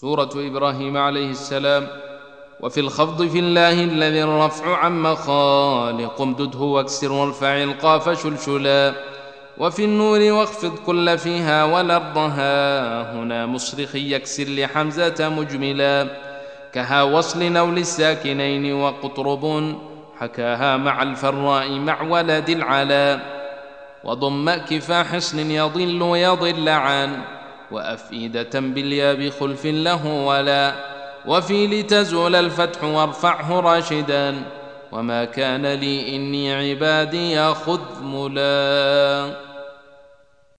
سورة إبراهيم عليه السلام وفي الخفض في الله الذي الرفع عن مخالق امدده واكسر وارفع القاف شلشلا وفي النور واخفض كل فيها والأرضها هنا مصرخ يكسر لحمزة مجملا كها وصل أو للساكنين وقطرب حكاها مع الفراء مع ولد العلا وضم كفا حصن يضل يضل عن وأفئدة بالياب خلف له ولا وفي لتزول الفتح وارفعه راشدا. وما كان لي إني عبادي خذ ملا.